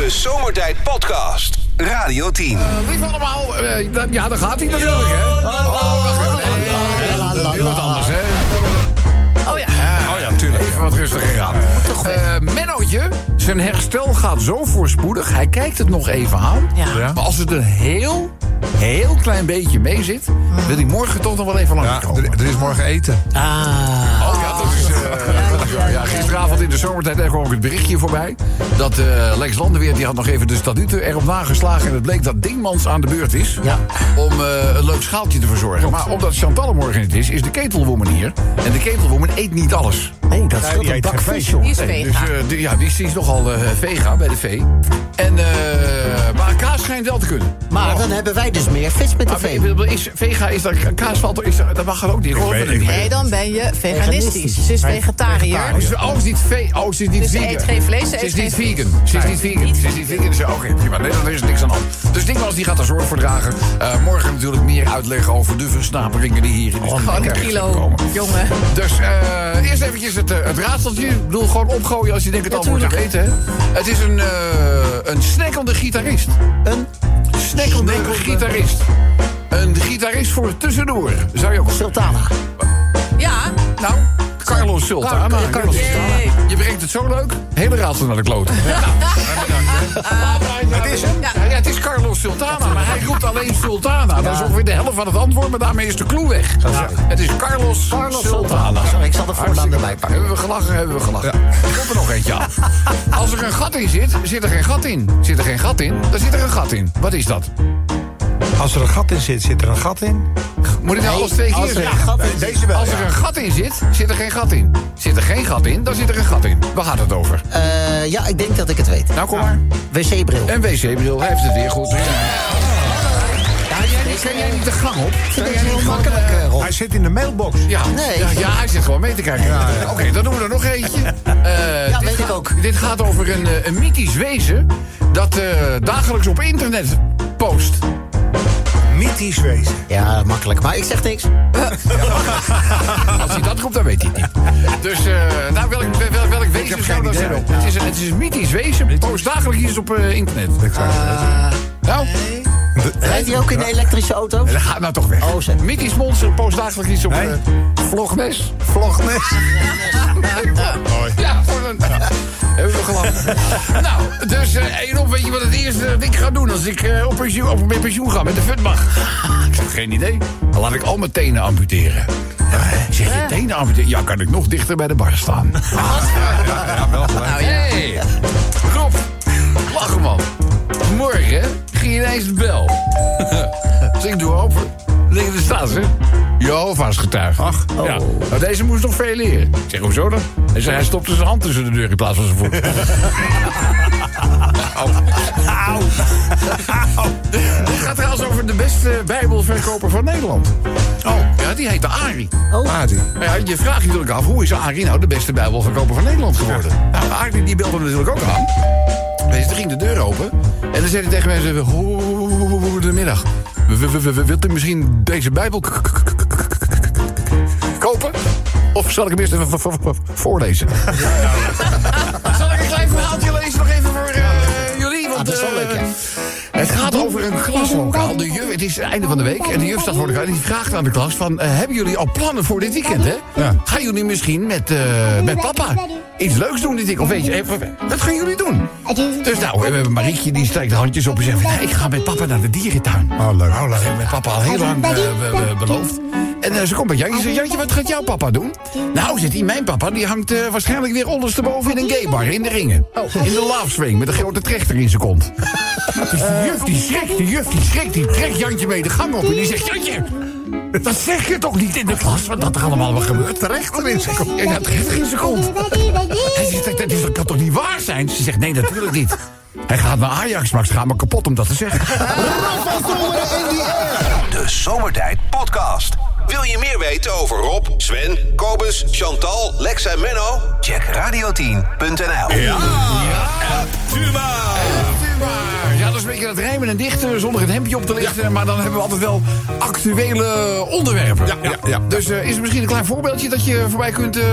De Zomertijd Podcast. Radio 10. Lief allemaal, eh, dat- ja, daar gaat hij natuurlijk, hè? Oh, wacht even. Nee, dat is wat anders, hè? Oh ja. Oh ja, tuurlijk. Even wat rustiger aan. Eh Mennootje, zijn herstel gaat zo voorspoedig. Hij kijkt het nog even aan. Ja. Maar als het een heel, heel klein beetje mee zit... wil hij morgen toch nog wel even Ja, langskomen. er, er is morgen eten. Ah. Ja, gisteravond in de zomertijd er kwam ook het berichtje voorbij... dat eh, Lex Landenweer die had nog even de statuten erop nageslagen... en het bleek dat Dingmans aan de beurt is... Ja. om eh, een leuk schaaltje te verzorgen. Maar omdat Chantal morgen niet is, is de ketelwoman hier. En de ketelwoman eet niet alles. Nee, dat die een bak geen vis, vlees, joh. Die is Nee, vega. dus, eh, de- ja, die is, die is nogal vega bij de vee. En, eh, maar kaas schijnt wel te kunnen. Maar dan hebben wij dus meer vis met de vee. ve- is, vega is dat kaas valt, is, dat mag er ook niet. Ik weet- het ik Nee, dan ben je veganistisch. Veganistisch. Ze is vegetariër. Oh, ze, oh, ze is niet ve oh, ze is niet Dus ze vegan. eet geen vlees, ze Ze is niet vegan. Ze is niet vegan. Ze is niet vegan. Ze- Oké, prima. Nee, dan is er niks aan hand. Dus Dingmans die gaat daar zorg voor dragen. Eh, morgen natuurlijk meer uitleggen over de versnaperingen die hier in de Gewoon studio een kilo, komen. jongen. Dus eh, eerst eventjes het, eh, het raadseltje. Ik bedoel, gewoon opgooien als je denkt het antwoord te weten. Hè. Het is een, een snackende gitarist. Een Snackende gitarist. Een gitarist voor tussendoor. Zou je ook sultana. Ja, Nou, Carlos Sultana. Car- Carlos Sultana. Je brengt het zo leuk. Hele raadsel naar de kloten. Het is hem. Ja, het is Carlos Sultana, maar hij roept alleen Sultana. Dat is ongeveer de helft van het antwoord, maar daarmee is de clue weg. Het is Carlos, Carlos Sultana. Sorry, ik zal de voornaam erbij pakken. Hebben we gelachen, hebben we gelachen. Er komt er nog eentje aan. Als er een gat in zit, zit er geen gat in. Zit er geen gat in, dan zit er een gat in. Wat is dat? Als er een gat in zit, zit er een gat in. Moet ik nou alles twee keer er zeggen? gat in Nee, Deze wel, Als er een gat in zit, zit er geen gat in. Zit er geen gat in, dan zit er een gat in. Waar gaat het over? Eh, ja, ik denk dat ik het weet. Nou, kom maar. Wc-bril. Een wc-bril, hij heeft het weer goed. Kan jij niet, kan jij niet de gang op? Dat is heel makkelijk, eh, Rob. Hij zit in de mailbox. Ja, Nee. ja, ja, hij zit gewoon mee te kijken. Oké, dan doen we er nog eentje. Eh, Ja, dit weet ik gaat- ook. Dit gaat over een, eh, een mythisch wezen... dat eh, dagelijks op internet post. Mythisch wezen. Ja, makkelijk. Maar ik zeg niks. Als hij dat roept, dan weet hij het niet. Dus, eh, nou, welk, welk, welk wezen heb zou geen dat idee, zijn? Het is, een, het is een mythisch wezen, post dagelijks iets op eh, internet. nou, Rijdt hij ook in de elektrische auto? dat gaat nou toch weg. Oh, zeg. mythisch monster post dagelijks iets op Nee. eh, Vlognes. Vlognes. Ja, voor een... Hebben we gelachen. nou, dus eh één op, weet je wat het eerste dat ik ga doen als ik eh, op, pensioen, op mijn pensioen ga met de futbag? ik heb geen idee. Dan laat ik al mijn tenen amputeren. Zeg, je tenen amputeren? Ja, kan ik nog dichter bij de bar staan. Ja, wel gelijk. nou ja. Hey, Rob, lachen man. Morgen ging ineens de bel. dus ik doe open. Ik, er staat ze. Jehovah's getuige. Ach, ja. Nou, deze moest nog veel leren. Ik zeg, hoezo dan? Hij zei, hij stopte zijn hand tussen de deur in plaats van zijn voet. Dit gaat trouwens over de beste bijbelverkoper van Nederland. Oh, ja, die heette Arie. Adi. Maar ja, je vraagt je natuurlijk af, hoe is Arie nou de beste bijbelverkoper van Nederland geworden? Nou, Arie die belde natuurlijk ook aan. Weet je, toen ging de deur open. En dan zei hij tegen mij, goedemiddag. Wilt u misschien deze bijbel kopen? Of zal ik hem eerst even voorlezen? Zal ik een klaslokaal. De juf, het is het einde van de week en de juf staat voor de klas. En die vraagt aan de klas van, eh, hebben jullie al plannen voor dit weekend, hè? Ja. Gaan jullie misschien met, eh, met papa iets leuks doen dit weekend? Of weet je, even, wat gaan jullie doen? Dus nou, we hebben Marietje die steekt de handjes op en zegt... van, nee, ik ga met papa naar de dierentuin. Oh, leuk. Heb ik met papa al heel lang be- beloofd. En eh, ze komt bij Jantje en zegt... Jantje, wat gaat jouw papa doen? Nou, zegt hij, mijn papa die hangt eh, waarschijnlijk weer ondersteboven in een gaybar in de ringen. In de love swing met een grote trechter in zijn kont. Dus die juf die schrikt, die juf die schrikt, die trekt Jantje mee de gang op en die zegt... Jantje, dat zeg je toch niet in de klas, wat dat er allemaal wel gebeurt? Trechter in zijn kont. Ja, trechter in zijn kont. Hij zegt, dat, dat, is- dat kan toch niet waar zijn? Ze zegt, nee, natuurlijk niet. Hij gaat naar Ajax, maar ze gaan me kapot om dat te zeggen. De Zomertijd Podcast. Wil je meer weten over Rob, Sven, Kobus, Chantal, Lex en Menno? Check radio10.nl. Ja. Ja, dat is een beetje het rijmen en dichten zonder het hemdje op te lichten. Maar dan hebben we altijd wel actuele onderwerpen. Ja, ja, ja. Dus eh, is er misschien een klein voorbeeldje dat je voorbij kunt eh,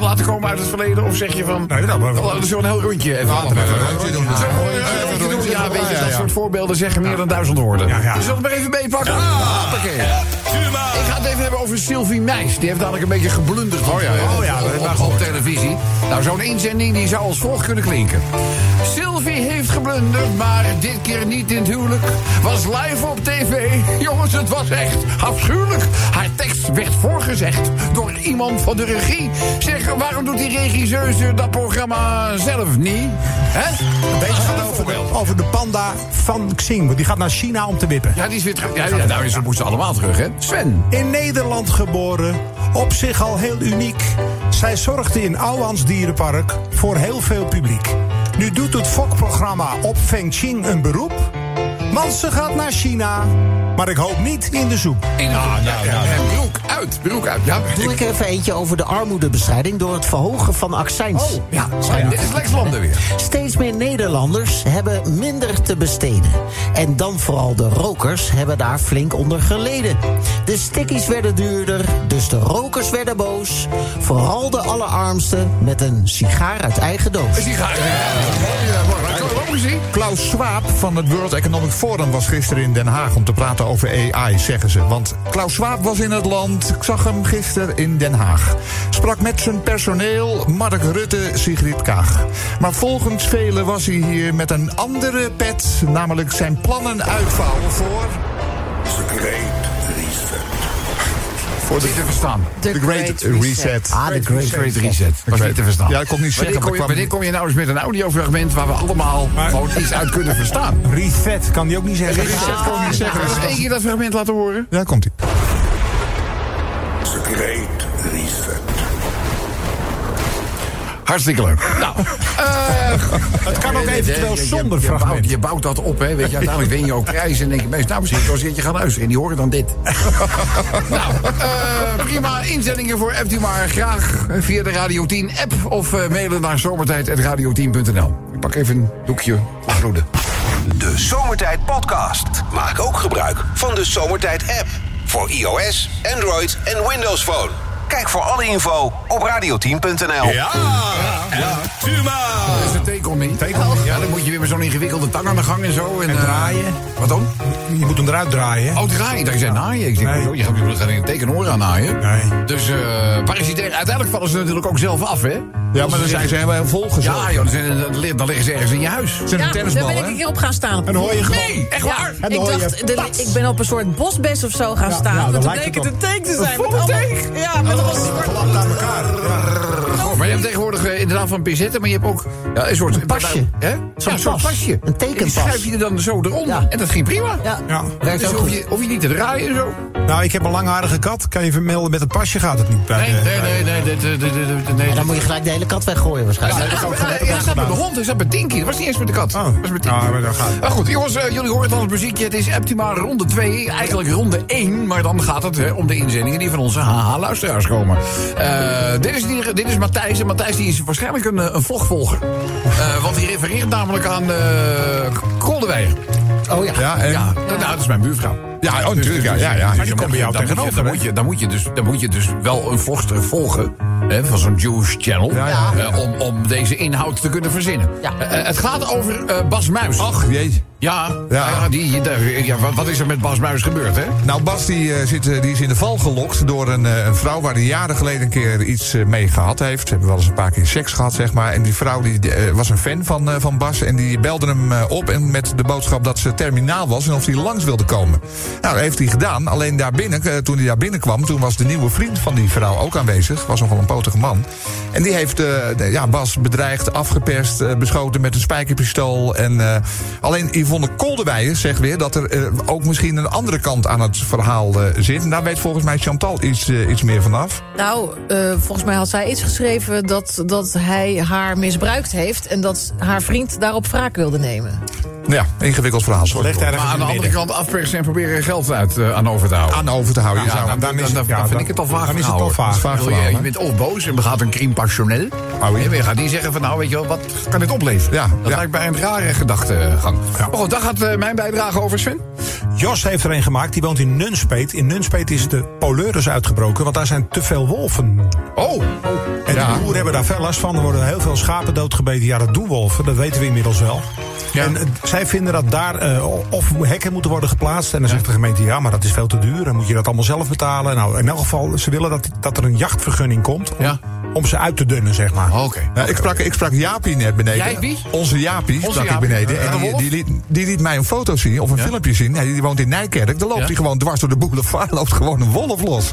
laten komen uit het verleden? Of zeg je van... Nee, nou, maar- Oh, dat is zo'n heel rondje even laten we een rondje doen. Zo, eh, voorbeelden zeggen meer dan duizend woorden. Ja, ja. Dus zullen we het maar even meepakken? Hoppakee. Ik ga het even hebben over Sylvie Meis. Die heeft dadelijk een beetje geblunderd. Oh ja, Oh ja, dat op, op televisie. Nou, zo'n inzending die zou als volgt kunnen klinken. Sylvie heeft geblunderd, maar dit keer niet in het huwelijk. Was live op tv. Jongens, het was echt afschuwelijk. Haar tekst werd voorgezegd door iemand van de regie. Zeg, waarom doet die regisseuse dat programma zelf niet? Hè? Deze gaat over de, over de panda van Xing. Die gaat naar China om te wippen. Ja, die is weer terug. Ja, ja nou, ze moesten allemaal terug, hè? In Nederland geboren, op zich al heel uniek. Zij zorgde in Ouwans Dierenpark voor heel veel publiek. Nu doet het fokprogramma op Fengqing een beroep. Want ze gaat naar China, maar ik hoop niet in de soep. In, ja, ja, ja, En broek uit, broek uit. Ja, Doe ik even eentje over de armoedebestrijding door het verhogen van accijns. Oh, ja, ja. Dit is Lex Landen weer. Steeds meer Nederlanders hebben minder te besteden. En dan vooral de rokers hebben daar flink onder geleden. De stickies werden duurder, dus de rokers werden boos. Vooral de allerarmsten met een sigaar uit eigen doos. Is die gaar? Ja, Klaus Schwab van het World Economic Forum was gisteren in Den Haag om te praten over AI, zeggen ze. Want Klaus Schwab was in het land. Ik zag hem gisteren in Den Haag. Sprak met zijn personeel, Mark Rutte, Sigrid Kaag. Maar volgens velen was hij hier met een andere pet, namelijk zijn plannen uitvouwen voor. Voor de te verstaan. The Great Reset. Ah, de Great Great Reset. Was niet te verstaan. Ja, ik kon niet Wanneer zeggen, kom, je, wanneer kom je nou eens met een audiofragment waar we allemaal Maar- gewoon iets uit kunnen verstaan? Reset kan die ook niet zeggen. Reset kon ik niet zeggen. We één keer dat fragment laten horen? Ja, komt ie. Hartstikke leuk. Nou, Het kan ook eventueel zonder je, je, bouwt, fragment. je bouwt dat op, hè. Weet je, uiteindelijk win je ook prijzen. En denk je meest, nou misschien als je gaan luisteren. En die horen dan dit. nou, eh, prima. Inzendingen voor u maar graag via de Radio 10 app. Of eh, mailen naar zomertijd.radio10.nl. Ik pak even een doekje afvloeden. De Zomertijd Podcast. Maak ook gebruik van de Zomertijd app. Voor iOS, Android en Windows Phone. Kijk voor alle info op radio10.nl. Ja, Dat is een tekelmie. Ja, dan moet je weer met zo'n ingewikkelde tang aan de gang en zo. En, En eh, draaien. wat dan? Je moet hem eruit draaien. Oh, draaien. Dat is naaien. Ik denk, Nee. oh, je gaat je gaat in een tekenoor aan naaien. Nee. Dus eh parasitair. Uiteindelijk vallen ze natuurlijk ook zelf af, hè? Ja, maar dan zijn ze helemaal volgezogen. Ja, joh, dan, zijn- dan li- dan liggen ze ergens in je huis. Zijn een Ja, daar tennisbal, ben ik hè? een keer op gaan staan. En hoor je gewoon... Nee, echt waar? Ik dacht, de- ik ben op een soort bosbes of zo gaan Ja, staan. ja, lijkt bleek het een teek te zijn. allemaal- teek? Ja, met allemaal soort... Klapt aan elkaar. Oh, maar je hebt tegenwoordig eh, inderdaad van pizetten, maar je hebt ook ja, een soort... pasje. Hè? Ja, een soort pas. pasje. Een die tekenpas. schuif je er dan zo eronder. Ja. En dat ging prima. Ja, Ja. Dus ook hoef goed. je, hoef je niet te draaien en zo. Nou, ik heb een langharige kat. Kan je vermelden met het pasje gaat het niet. Bij Nee, nee, nee, nee. dit- nee, En dan moet je gelijk de hele kat weggooien waarschijnlijk. Ja, hij zat met de hond, hij zat met Dinky. Dat was niet eens met de kat. Oh. Dat was met Dinky. Ja, maar dan gaat het. Maar goed, jongens, eh, jullie horen het al het muziekje. Het is optimaal ronde 2, eigenlijk ronde 1. Maar dan gaat het hè, om de inzendingen die van onze HH-luisteraars komen. Eh, dit, is, die- dit is Matthijs. En Matthijs die is waarschijnlijk een, eh, een vlogvolger. Eh, want die refereert namelijk aan uh, Koldewijer. Oh ja. Ja, en, Ja, nou, dat is mijn buurvrouw. ja, oh, natuurlijk. Ja, Dus- ja, ja. dus die dan komt bij jou moet je- dan moet je- tegenover, Dan moet je, dan moet je, dus, dan moet je dus wel een vlogster volgen. Hè, van zo'n Jewish channel. Ja, ja. eh, om, om deze inhoud te kunnen verzinnen. Ja. Eh, het gaat over eh, Bas Muis. Ach, jeetje. Ja, Ja. ja. die, ja, wat- wat is er met Bas Muis gebeurd, hè? Nou, Bas die, eh, zit, eh, die is in de val gelokt door een, eh, een vrouw waar hij jaren geleden een keer iets eh, mee gehad heeft. Ze hebben wel eens een paar keer seks gehad, zeg maar. En die vrouw die, eh, was een fan van, eh, van Bas en die belde hem eh, op en met de boodschap dat ze terminaal was en of hij langs wilde komen. Nou, dat heeft hij gedaan. Alleen daar binnen, eh, toen hij daar binnenkwam, toen was de nieuwe vriend van die vrouw ook aanwezig. Was nogal een potige man. En die heeft eh, ja, Bas bedreigd, afgeperst, eh, beschoten met een spijkerpistool. En eh, alleen Yvonne Kolderweijer zegt weer dat er ook misschien een andere kant aan het verhaal zit. En daar weet volgens mij Chantal iets, iets meer vanaf. Nou, volgens mij had zij iets geschreven dat, dat hij haar misbruikt heeft... en dat haar vriend daarop wraak wilde nemen. Ja, ingewikkeld verhaal. Maar aan de andere midden. kant afpersen en proberen er geld uit eh, aan over te houden. Aan over te houden. Je Ja, dan, dan, dan is dan, het- dan ja, vind dan- ik het al vaag dan is het al vaag. Verhaal, je, je bent of boos en begaat een crime passionnel. Oh, dan gaat die zeggen van nou, weet je wel, wat kan dit opleveren? Ja, dat ja. lijkt mij een rare gedachtegang. Maar goed, daar gaat eh, mijn bijdrage over, Sven. Jos heeft er een gemaakt. Die woont in Nunspeet. In Nunspeet is de poleuris uitgebroken. Want daar zijn te veel wolven. Oh, En Ja. de boeren hebben daar veel last van. Er worden heel veel schapen doodgebeten. Ja, dat doen wolven. Dat weten we inmiddels wel. Ja. En zij vinden dat daar eh, of hekken moeten worden geplaatst. En dan zegt de gemeente, ja, maar dat is veel te duur. Dan moet je dat allemaal zelf betalen. Nou, in elk geval, ze willen dat, dat er een jachtvergunning komt. Om, Ja. Om ze uit te dunnen, zeg maar. Oké. Ja, ik, sprak, ik sprak Jaapie net beneden. Jij wie? Onze Jaapie Onze sprak ik Jaapie. beneden. Ja, En die, die, liet, die liet mij een foto zien, of een Ja? filmpje zien. Die woont in Nijkerk. Dan loopt Ja? hij gewoon dwars door de boulevard. loopt gewoon een wolf los.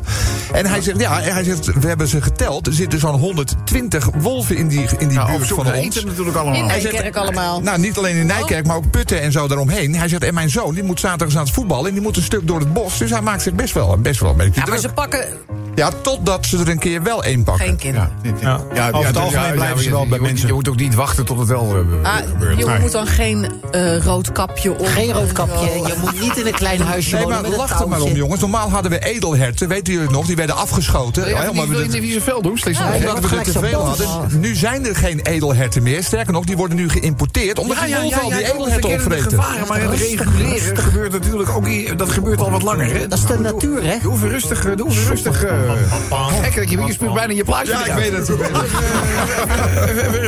En hij zegt, ja, hij zegt, we hebben ze geteld. Er zitten zo'n 120 wolven in die, in die Nou, buurt van ons. eten natuurlijk allemaal. In Hij zegt- Nijkerk allemaal. Nou, niet alleen in Nijkerk, maar ook Putten en zo daaromheen. Hij zegt, en mijn zoon, die moet zaterdag aan het voetballen... en die moet een stuk door het bos. Dus hij maakt zich best wel, best wel een beetje Ja, maar ze pakken Ja, totdat ze er een keer wel één pakken. geen kinderen. Ja. Over het algemeen blijven ze wel je, bij je moet- mensen. Je moet ook niet wachten tot het wel eh, Ah, gebeurt. je Nee. moet dan geen eh, rood kapje op. Geen roodkapje. en zo. Je moet niet in een klein huisje Nee, wonen maar met een lach er maar om, jongens. Normaal hadden we edelherten, weten jullie het nog? Die werden afgeschoten. Ja, omdat we wil je niet zoveel doen. Steeds Ja, nog. omdat we er te veel hadden. Nu zijn er geen edelherten meer. Sterker nog, die worden nu geïmporteerd. Omdat die wolven al die edelherten opvreten. maar het reguleren gebeurt natuurlijk ook... Dat gebeurt al wat langer? Dat is de natuur, hè? Doe even rustig, eh, doe even rustig. Eh. Gek, dat je, je spuurt bijna je plaatje Ja, ik weet het. Eh,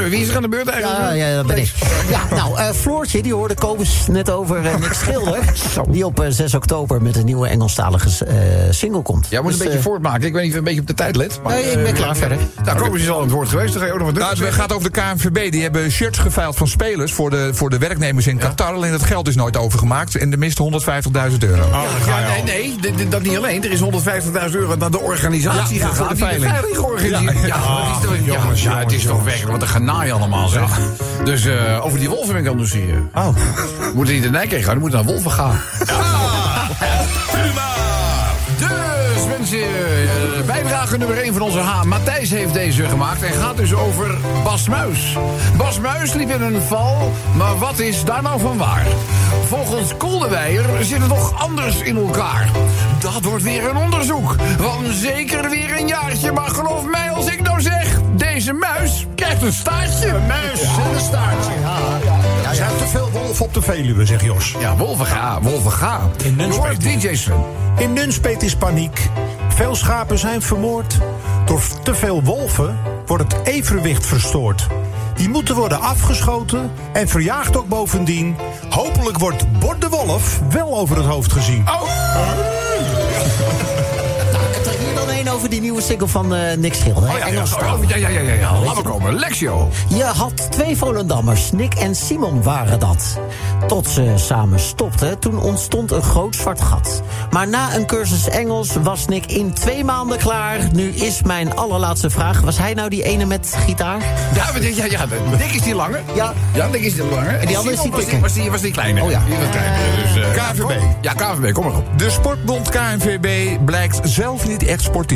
Wie is er aan de beurt eigenlijk? Ja, ja, dat ben ik. Ja, nou, eh, Floortje, die hoorde Kobus net over eh, Nick Schilder. Die op eh, 6 oktober met een nieuwe Engelstalige eh, single komt. Jij moet een Dus, beetje eh, voortmaken. Ik weet niet of je een beetje op de tijd let. Maar, Nee, ik ben eh, klaar verder. Nou, Kobus is al aan het woord geweest. Dan ga je ook nog wat Nou, doen. het gaat over de KNVB. Die hebben shirts geveild van spelers voor de, voor de werknemers in Qatar. Alleen dat geld is nooit overgemaakt. En de mist 150.000 euro. Ja, nee, nee, dat niet alleen. Er is 150.000 euro naar de organisatie Ja, ja, gegaan de veiling. georganiseerd. Ja, Ja, ja, jongens, ja, het is toch werkelijk wat een genaai allemaal, zeg. Dus eh, over die wolven ben ik aan het. Oh. We moeten niet naar Nijkerk gaan, we moeten naar wolven gaan. Dus mensen, eh, bijdrage nummer 1 van onze H. Matthijs heeft deze gemaakt en gaat dus over Bas Muis. Bas Muis liep in een val, maar wat is daar nou van waar? Volgens Koldewijer zit het toch anders in elkaar. Dat wordt weer een onderzoek van zeker weer een jaartje. Maar geloof mij als ik nou zeg, deze muis krijgt een staartje. Een muis en een staartje. Er zijn te veel wolven op de Veluwe, zegt Jos. Ja, wolven ga, wolven ga. In Nunspeet. In Nunspeet is paniek. Veel schapen zijn vermoord. Door te veel wolven wordt het evenwicht verstoord. Die moeten worden afgeschoten en verjaagd ook bovendien. Hopelijk wordt Bord de Wolf wel over het hoofd gezien. Het er over die nieuwe single van eh, Nick Schilder. hè? Oh, ja, ja, Engelstalig. oh, ja, ja, ja, ja, ja. Laten we komen. Lexio. Je had twee Volendammers, Nick en Simon waren dat. Tot ze samen stopten, toen ontstond een groot zwart gat. Maar na een cursus Engels was Nick in twee maanden klaar. Nu is mijn allerlaatste vraag, was hij nou die ene met gitaar? Ja, maar ja, ja. Dick is die lange. Ja. Ja, Dick is die lange. En die andere is die was die, was die kleine. Oh ja. Die was kleine. Dus, eh, KNVB. Ja, KVB, kom maar op. De sportbond KNVB blijkt zelf niet echt sportief.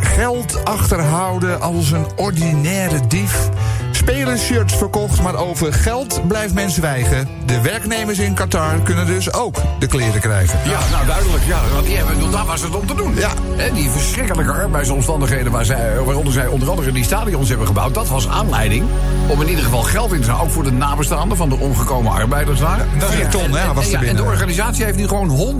Geld achterhouden als een ordinaire dief. Spelershirts verkocht, maar over geld blijft men zwijgen. De werknemers in Qatar kunnen dus ook de kleren krijgen. Ja, nou duidelijk. Ja, want die hebben, daar was het om te doen. Ja. En die verschrikkelijke arbeidsomstandigheden waar zij, waaronder zij onder andere die stadions hebben gebouwd, dat was aanleiding om in ieder geval geld in te zetten. Ook voor de nabestaanden van de omgekomen arbeiders daar. Dat is een ton, hè, was en, er ja, en de organisatie heeft nu gewoon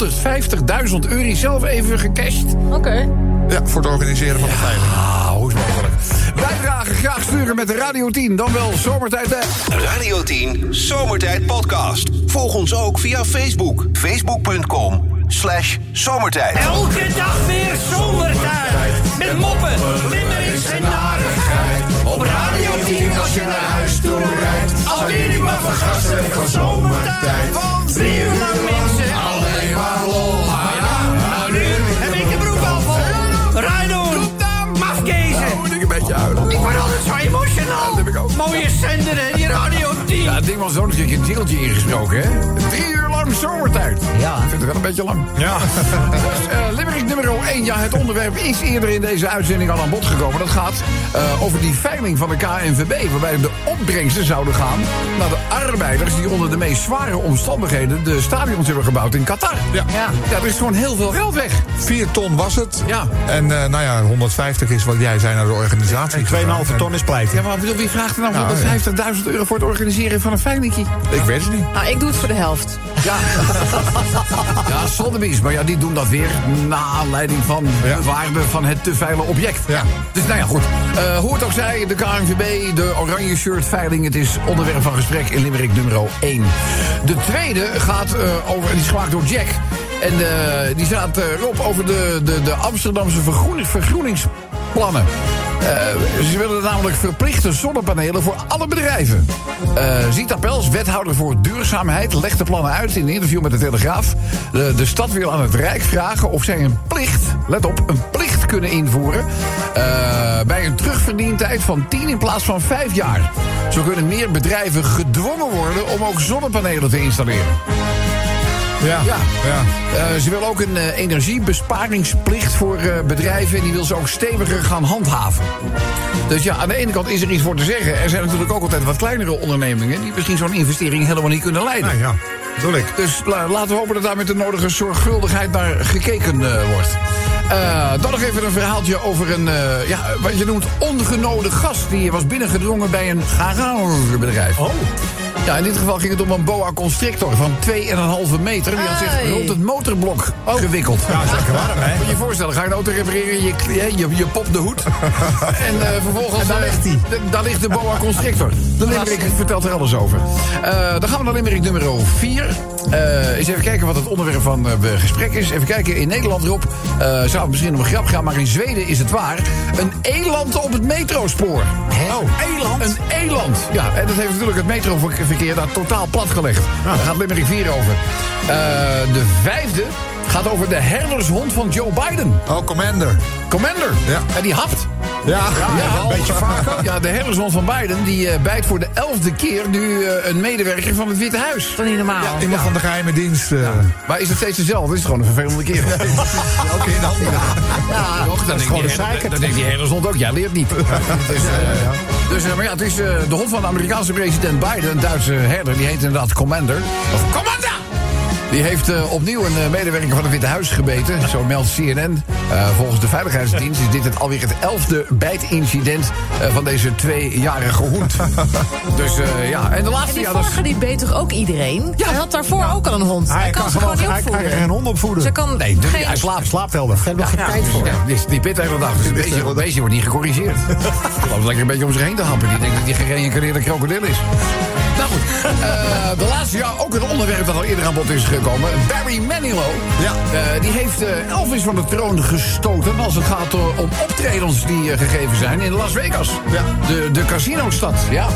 150.000 euro zelf even gecashed. Oké. Ja, voor het organiseren van de veiling. Ah, hoe is het mogelijk? Bijdragen graag sturen met de Radio 10, dan wel zomertijd. hè. Radio 10 Zomertijd Podcast. Volg ons ook via Facebook. Facebook.com slash zomertijd. Elke dag weer zomertijd. Met moppen, limmerings en narigheid. Op Radio 10 als je naar huis toe rijdt. Alleen die maar vergassen van zomertijd. Drie uur lang mensen. Ook. Mooie zender hè, die Radio 10. Ja, het ding was zo'n keertje een deeltje ingesproken, hè? Drie uur lang zomertijd. Ja. Ik vind het wel een beetje lang. Ja. Dus, eh Limerick nummer 1. Ja, het onderwerp is eerder in deze uitzending al aan bod gekomen. Dat gaat eh, over die veiling van de KNVB. Waarbij de opbrengsten zouden gaan naar de arbeiders... die onder de meest zware omstandigheden de stadions hebben gebouwd in Qatar. Ja. Ja, ja er is gewoon heel veel geld weg. 4 ton was het. Ja. En eh, nou ja, 150 is wat jij zei naar de organisatie. En 2,5 ton is pleit. Ja, maar bedoel, wie vraagt er nou Nou, 150.000 euro voor het organiseren van een veilingje? Ik weet het niet. Nou, ik doe het voor de helft. Ja. ja, Sotheby's. Maar ja, die doen dat weer na aanleiding van Ja. de waarde van het te veilen object. Ja. Dus nou ja, goed. Eh hoe het ook zij, de KNVB, de oranje shirts Het is onderwerp van gesprek in Limerick nummer 1. De tweede gaat eh, over, die is gemaakt door Jack. En eh, die staat erop over de, de, de Amsterdamse vergroening, vergroeningsplannen. Eh, ze willen namelijk verplichte zonnepanelen voor alle bedrijven. Eh Zita Pels, wethouder voor duurzaamheid, legt de plannen uit in een interview met de Telegraaf. De, de stad wil aan het Rijk vragen of zij een plicht, let op, een plicht kunnen invoeren. eh, bij een terugverdientijd van 10 in plaats van 5 jaar. Zo kunnen meer bedrijven gedwongen worden om ook zonnepanelen te installeren. Ja. Ja. Eh, ze wil ook een eh, energiebesparingsplicht voor eh, bedrijven. En die wil ze ook steviger gaan handhaven. Dus ja, aan de ene kant is er iets voor te zeggen. Er zijn natuurlijk ook altijd wat kleinere ondernemingen... die misschien zo'n investering helemaal niet kunnen leiden. Nou ja, bedoel ik. Dus la- laten we hopen dat daar met de nodige zorgvuldigheid naar gekeken wordt. Dan nog even een verhaaltje over een, ja, wat je noemt, ongenode gast. Die was binnengedrongen bij een garagebedrijf. Oh. Ja, in dit geval ging het om een boa constrictor van 2,5 meter. Die had zich rond het motorblok gewikkeld. Ja, is lekker warm, hè? Moet je je voorstellen, ga je een auto repareren, je, je, je, popt de hoed. en eh, vervolgens... En daar eh, ligt hij. Daar ligt de boa constrictor. De Limerick vertelt er alles over. Eh, dan gaan we naar Limerick nummer 4. Eh eens even kijken wat het onderwerp van het gesprek is. Even kijken, in Nederland, Rob, eh, zou het misschien om een grap gaan... maar in Zweden is het waar. Een eland op het metrospoor. Oh, eland? Een eland. Ja, en dat heeft natuurlijk het metroverkeer daar totaal platgelegd. Daar gaat Limerick 4 over. Eh, de vijfde gaat over de herdershond van Joe Biden. Oh, Commander. Commander. Ja. En die hapt. Ja. Ja, een beetje vaak ook. Ja, de herdershond van Biden die eh, bijt voor de elfde keer nu eh, een medewerker van het Witte Huis. Toch niet normaal? Iemand van de geheime dienst. eh. Maar is het steeds dezelfde? Is het gewoon een vervelende keer? De hand. Ja, toch, dan, gewoon denk een die- zeikert. dan denkt die herdershond ook, jij leert niet. Dus, dus, maar ja, het is de hond van de Amerikaanse president Biden, een Duitse herder, die heet inderdaad Commander. Of Commander! Die heeft eh, opnieuw een eh, medewerker van het Witte Huis gebeten. Zo meldt CNN. Eh, volgens de Veiligheidsdienst is dit het alweer het elfde bijtincident eh, van deze tweejarige hond. dus eh, ja, en de En laatste... die ja, vorige die beet toch ook iedereen? Hij had daarvoor ook al een hond. Hij, kan, ze gewoon niet hij, hij opvoeden. kan geen hond opvoeden. Ze kan Nee, dus geen... hij slaapt. slaapt wel. Daar hebben we geen tijd voor. Ja, die, die pit de hele dag. Dus een beetje, een beetje wordt niet gecorrigeerd. Hij loopt lekker een beetje om zich heen te happen. Die denkt dat hij gereïncarneerde krokodil is. Nou goed, eh, de laatste jaar ook een onderwerp dat al eerder aan bod is gekomen. Barry Manilow. Ja. Eh, die heeft eh, Elvis van de troon gestoten als het gaat om optredens die gegeven zijn in Las Vegas. Ja. De, de casinostad, ja.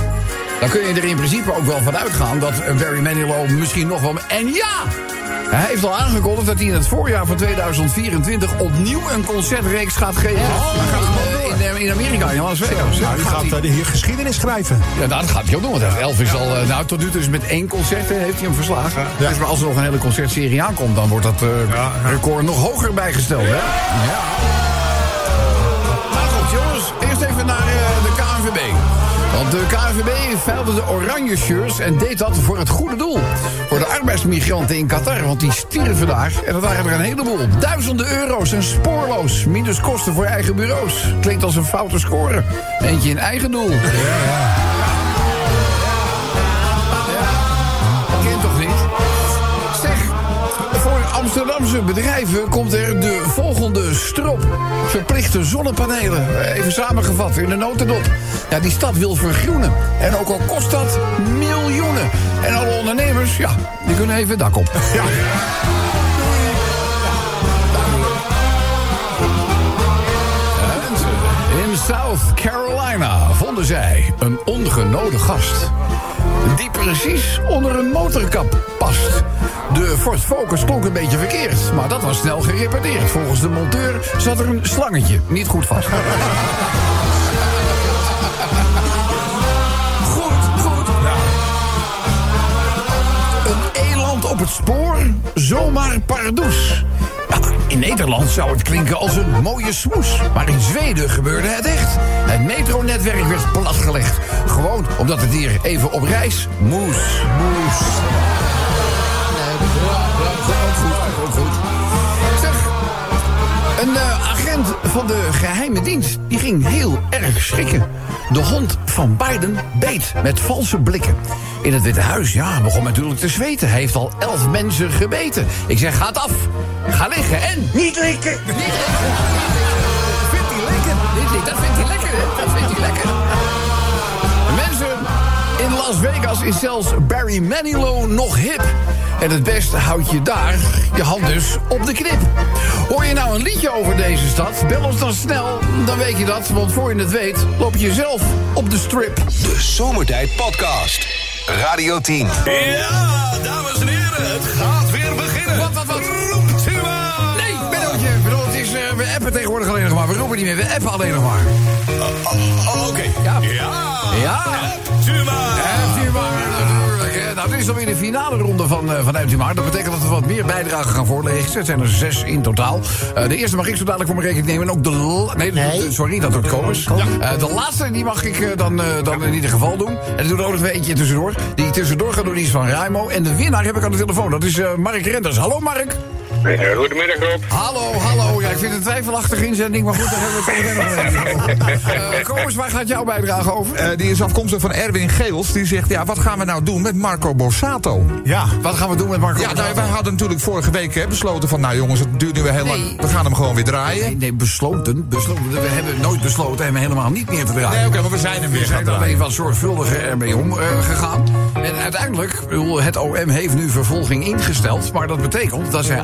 Dan kun je er in principe ook wel van uitgaan dat Barry Manilow misschien nog wel... En ja! Hij heeft al aangekondigd dat hij in het voorjaar van 2024 opnieuw een concertreeks gaat geven. Eh, in, in Amerika, in Las Vegas. Ja, Nou, die gaat hij- hier geschiedenis schrijven. ja, nou, dat gaat hij ook doen. Want Elvis al, eh, nou, tot nu toe is met één concert heeft hij hem verslagen. Dus maar als er nog een hele concertserie aankomt, dan wordt dat eh, record nog hoger bijgesteld. Hè? Ja. Want de KNVB veilde de oranje shirts en deed dat voor het goede doel. Voor de arbeidsmigranten in Qatar, want die stierven daar. En dat waren er een heleboel. Duizenden euro's en spoorloos. Minus kosten voor eigen bureaus. Klinkt als een foute score. Eentje in eigen doel. Kent Amsterdamse bedrijven komt er de volgende strop. Verplichte zonnepanelen. Even samengevat in de notendop. Ja, die stad wil vergroenen. En ook al kost dat miljoenen. En alle ondernemers, ja, die kunnen even het dak op. Ja. In South Carolina vonden zij een ongenode gast. Precies onder een motorkap past. De Ford Focus klonk een beetje verkeerd, maar dat was snel gerepareerd. Volgens de monteur zat er een slangetje niet goed vast. Goed, goed. Een eland op het spoor, zomaar pardoes. In Nederland zou het klinken als een mooie smoes. Maar in Zweden gebeurde het echt. Het metronetwerk werd platgelegd. Gewoon omdat het hier even op reis moes. Moes. Een eh, agent van de geheime dienst die ging heel erg schrikken. De hond van Biden beet met valse blikken. In het Witte Huis, ja, begon natuurlijk te zweten. Hij heeft al elf mensen gebeten. Ik zeg, gaat af. Ga liggen en... Niet likken! Niet likken! Vindt hij lekker? Niet likken, dat vindt hij lekker, hè? Dat vindt hij lekker. Mensen Las Vegas is zelfs Barry Manilow nog hip. En het beste houd je daar je hand dus op de knip. Hoor je nou een liedje over deze stad? Bel ons dan snel, dan weet je dat. Want voor je het weet, loop je zelf op de strip. De Zomertijd Podcast. Radio 10. Ja, dames en heren, het gaat weer beginnen. Wat, wat, wat? Roept u maar. Nee, Bennootje. Ik bedoel, het is, eh, we appen tegenwoordig alleen nog maar. We roepen niet meer, we appen alleen nog maar. Oh, Oké. Ja. Ja. Ja. Nou, dit is alweer de finale ronde van, eh, van. Dat betekent dat we wat meer bijdragen gaan voorleggen. Het zijn er zes in totaal. Eh, de eerste mag ik zo dadelijk voor mijn rekening nemen. En ook de... Nee, Nee. sorry, dat doet komers. Eh, de laatste, die mag ik dan, dan in ieder geval doen. En dan doen we ook nog weer eentje tussendoor. Die tussendoor gaat doen, die is van Raimo. En de winnaar heb ik aan de telefoon. Dat is Mark Renders. Hallo, Mark. Goedemiddag Rob. Hallo, hallo. Ja, ik vind het een twijfelachtige inzending, maar goed, daar hebben we het over. Eh, Komers, waar gaat jouw bijdrage over? Eh, die is afkomstig van Erwin Geels. Die zegt, ja, wat gaan we nou doen met Marco Borsato? Ja. Wat gaan we doen met Marco? Ja, nou, wij hadden natuurlijk vorige week hè, besloten van... nou jongens, het duurt nu weer heel Nee. lang. We gaan hem gewoon weer draaien. Nee, nee, besloten, besloten. We hebben nooit besloten hem helemaal niet meer te draaien. Nee, oké, maar we zijn hem weer We zijn er alleen wat zorgvuldiger ermee omgegaan. en uiteindelijk, ik bedoel, het OM heeft nu vervolging ingesteld. Maar dat betekent dat zij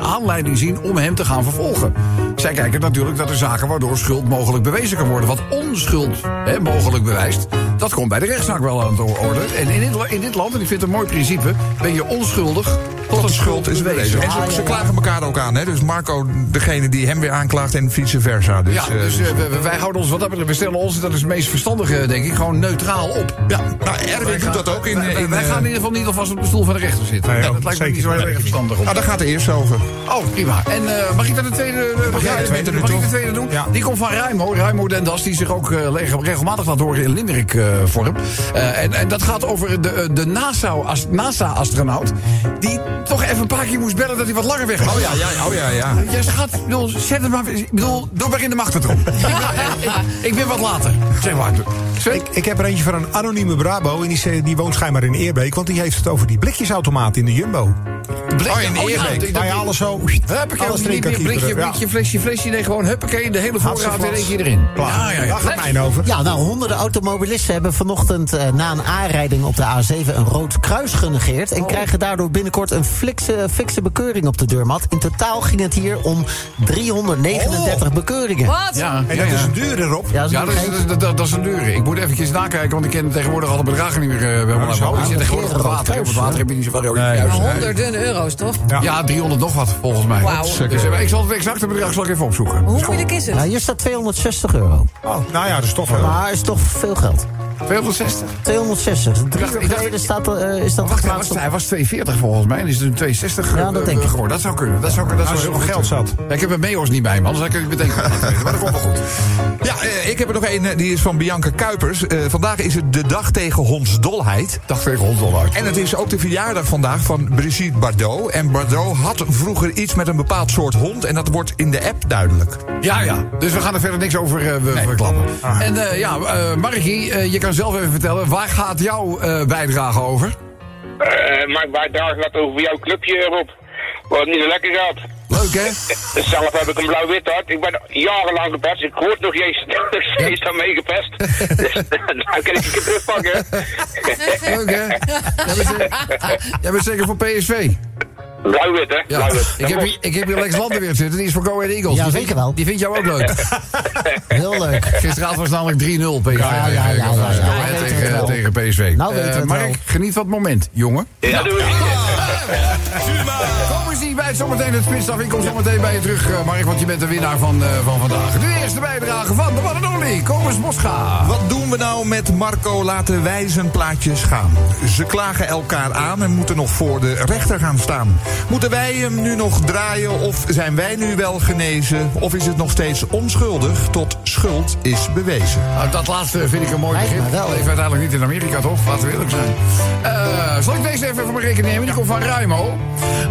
zien om hem te gaan vervolgen. Zij kijken natuurlijk dat er zaken waardoor schuld mogelijk bewezen kan worden. Wat onschuld hè, mogelijk bewijst, dat komt bij de rechtszaak wel aan de orde. En in in dit land, en ik vind het een mooi principe, ben je onschuldig tot het schuld is bewezen. En ze, ze klagen elkaar ook aan, hè? Dus Marco, degene die hem weer aanklaagt en vice versa. Dus, Ja, eh, dus eh, wij houden ons wat dat betreft, we stellen ons, dat is het meest verstandige, denk ik, gewoon neutraal op. ja, nou, Erwin doet dat ook in... Wij, in wij eh, gaan in ieder geval niet alvast op de stoel van de rechter zitten. Nee, dat lijkt me niet zo heel erg verstandig op. nou, daar gaat de eerste over. Oh, prima. En mag ik dan de tweede, mag jij de tweede mag ik de tweede doen? Ja. Die komt van Ruimo, Ruimo Den Das, die zich ook regelmatig laat horen in Limerick-vorm. en, en dat gaat over de, de NASA-as- NASA-astronaut... die toch even een paar keer moest bellen dat hij wat langer weg was. Oh ja, ja, oh ja, ja. Ja, schat, ik bedoel, zet hem maar, ik bedoel, doe maar in de machtpatroon. ik, ben- ik, ik ben wat later. Zeg maar. Ik, ik heb er eentje van een anonieme Brabo. En die, die woont schijnbaar in Eerbeek. Want die heeft het over die blikjesautomaat in de Jumbo. Blik- Oh, in de Eerbeek. Waar je alles zo... Huppakee, alles niet meer blikje. Ja. blikje, flesje, flesje. Nee, gewoon huppakee, de hele voorraad in één keer erin. Klaar. Ja, ja, ja. Daar gaat mijn over. Ja, nou, honderden automobilisten hebben vanochtend eh, na een aanrijding op de A7 een rood kruis genegeerd. En krijgen daardoor binnenkort een fikse, fikse bekeuring op de deurmat. In totaal ging het hier om 339 bekeuringen. Wat? Ja, En dat ja. is een dure erop. Ja, dat is Ja, dat is, geen- dat, dat, dat is een dure. Ik moet eventjes nakijken, want ik ken tegenwoordig alle bedragen niet meer. Uh, bij dat is wel Ik zit een tegenwoordig op het water. Op het water heb je niet zoveel. Honderden euro's, toch? Ja. Ja, 300 nog wat, volgens mij. Wauw. Dus eh, ik zal het exacte bedrag zal ik even opzoeken. Hoe moeilijk is Ja, het? hier staat 260 euro. Oh, nou ja, dat is toch wel... Maar is toch veel geld. 260. 260. Drie dacht- uur ik dacht- geleden staat, er, eh, is dat Wacht, hij was, hij was 240 volgens mij. En is het nu 260 Ja, dat eh, denk ik. geworden. Dat zou kunnen. Dat zou, dat zou Als heel er nog goed geld zat. Ja, ik heb een Meos niet bij me, anders had ik het meteen. Maar dat komt wel goed. Ja, eh, ik heb er nog een, eh, die is van Bianca Kuipers. Eh, vandaag is het de dag tegen hondsdolheid. Dag tegen hond uit. En het is ook de verjaardag vandaag van Brigitte Bardot. En Bardot had vroeger iets met een bepaald soort hond. En dat wordt in de app duidelijk. Ja, ja. Dus we gaan er verder niks over eh, we- verklappen. En eh, ja, eh Margie, eh, je kan zelf even vertellen. Waar gaat jouw eh, bijdrage over? Eh maar bij daar gaat over jouw clubje Rob. Wat niet zo lekker gaat. Leuk, hè? Zelf heb ik een blauw-wit hart. Ik ben jarenlang gepest. Ik word nog eens, eens daarmee gepest. Dus dan kan ik keer terugpakken. Leuk, hè? Jij bent, zeker- jij bent zeker voor PSV? Blauw-wit, hè? Ja. Blauw-wit. Ik heb, hier, ik heb hier Lex Landenweer zitten. Die is voor Go Ahead Eagles. Ja, die zeker vind, wel. Die vindt jou ook leuk. Heel leuk. Gisteravond was het namelijk 3-0 PSV. Ja, ja, ja, tegen, tegen PSV. Nou we Eh, Mark, geniet van het moment, jongen. Ja, doe ik. Ze bij het zometeen het spitsdag. Ik kom zometeen bij je terug, eh, Mark, want je bent de winnaar van, eh, van vandaag. De eerste bijdrage van de only, Komers Moscha. Wat doen we nou met Marco laten wijzen plaatjes gaan? Ze klagen elkaar aan en moeten nog voor de rechter gaan staan. Moeten wij hem nu nog draaien of zijn wij nu wel genezen? Of is het nog steeds onschuldig tot schuld is bewezen? Nou, dat laatste vind ik een mooi begrip. me wel. Leeft uiteindelijk niet in Amerika, toch? Laten we eerlijk zijn. Eh, zal ik deze even voor mijn rekening nemen? Die komt van Ruimo.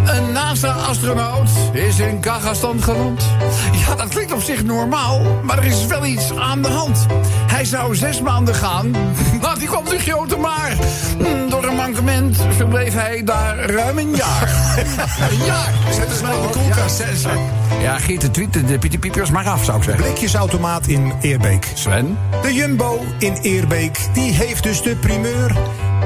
Een NASA-astronaut is in Kazachstan geland. Ja, dat klinkt op zich normaal, maar er is wel iets aan de hand. Hij zou zes maanden gaan, maar die kwam de grote maar. Hm, Door een mankement verbleef hij daar ruim een jaar. een jaar? Zet eens maar in de koelkast. Ja, giet de tweet, de Pieter Piepers maar af, zou ik zeggen. Blikjesautomaat in Eerbeek. Sven? De Jumbo in Eerbeek, die heeft dus de primeur.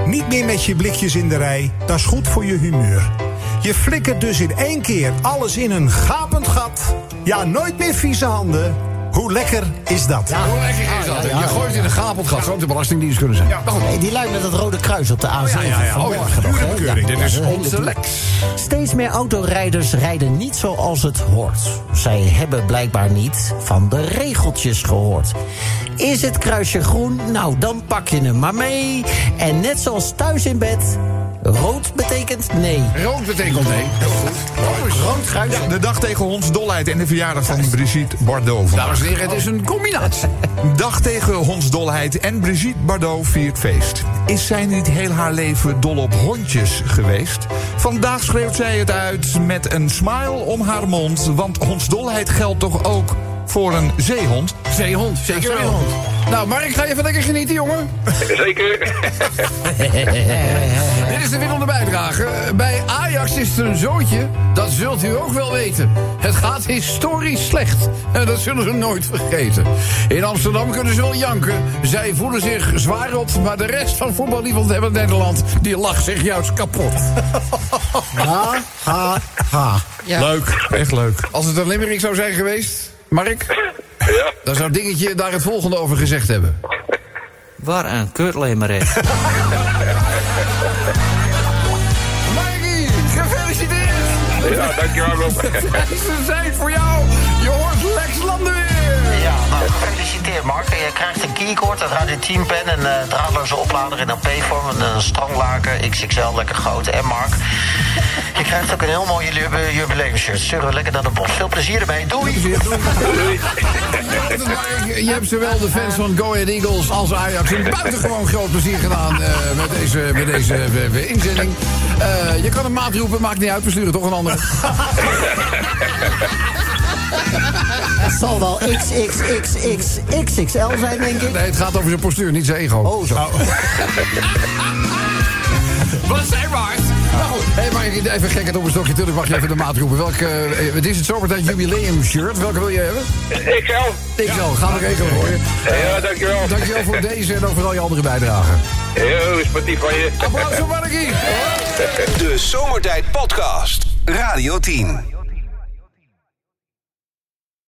Niet meer met je blikjes in de rij, dat is goed voor je humeur. Je flikkert dus in één keer alles in een gapend gat. Ja, nooit meer vieze handen. Hoe lekker is dat? Hoe lekker is dat? Je gooit in een gapeld gat. Zou ook de Belastingdienst kunnen zijn. Goed. Hey, die lui met het rode kruis op de A7 ja, ja. Oh, vanmorgen ja. Pure bekeuring. Dit is onze Lex. Steeds meer autorijders rijden niet zoals het hoort. Zij hebben blijkbaar niet van de regeltjes gehoord. Is het kruisje groen? Nou, dan pak je hem maar mee. En net zoals thuis in bed, rood betekent nee. Rood betekent nee. Rood kruisje. De dag tegen hondsdolheid en de verjaardag van Brigitte Bardot. Dames en heren, het is een combinatie. Dag tegen hondsdolheid en Brigitte Bardot viert feest. Is zij niet heel haar leven dol op hondjes geweest? Vandaag schreeuwt zij het uit met een smile om haar mond. Want hondsdolheid geldt toch ook voor een zeehond? Zeehond, zeker wel. Nou, Mark, ga je even lekker genieten, jongen? Zeker. Dit is de winnende bijdrage. Bij Ajax is er een zootje, dat zult u ook wel weten. Het gaat historisch slecht. En dat zullen ze nooit vergeten. In Amsterdam kunnen ze wel janken. Zij voelen zich zwaar rot. Maar de rest van voetballiefend hebben Nederland... die lacht zich juist kapot. Ha, ha, ha. Leuk, echt leuk. Als het een limerick zou zijn geweest, Mark... Ja. dan zou Dingetje daar het volgende over gezegd hebben. Waar een kutlemerik. dankjewel Rob. Zijn voor jou. Gefeliciteerd Mark. Je krijgt een keycord, een Radio 10 pen, een eh, draadloze oplader in een, een stranglaken, XXL, lekker groot. En Mark, je krijgt ook een heel mooi jube- jubileumshirt. Sturen we lekker naar de bos. Veel plezier ermee. Doei! Je hebt zowel de fans van Go Ahead Eagles als Ajax een buitengewoon groot plezier gedaan eh, met deze, met deze eh, inzending. Eh, je kan een maat roepen, maakt niet uit, we sturen toch een andere. Het zal wel XXXXXL zijn, denk ik. Nee, het gaat over zijn postuur, niet zijn ego. Oh, zo. Wat zijn waard? Nou hey, maar ik even gekheid op een stokje. Tuurlijk mag je even de maat roepen. Welke, eh, het is het zomertijd jubileum shirt. Welke wil je hebben? Ik zelf. Ik zal, gaan we regelen hoor. Ja, dankjewel. Dankjewel voor deze en ook voor al je andere bijdragen. Heel sportief van je. Applaus voor Markie. De Zomertijd Podcast. Radio 10.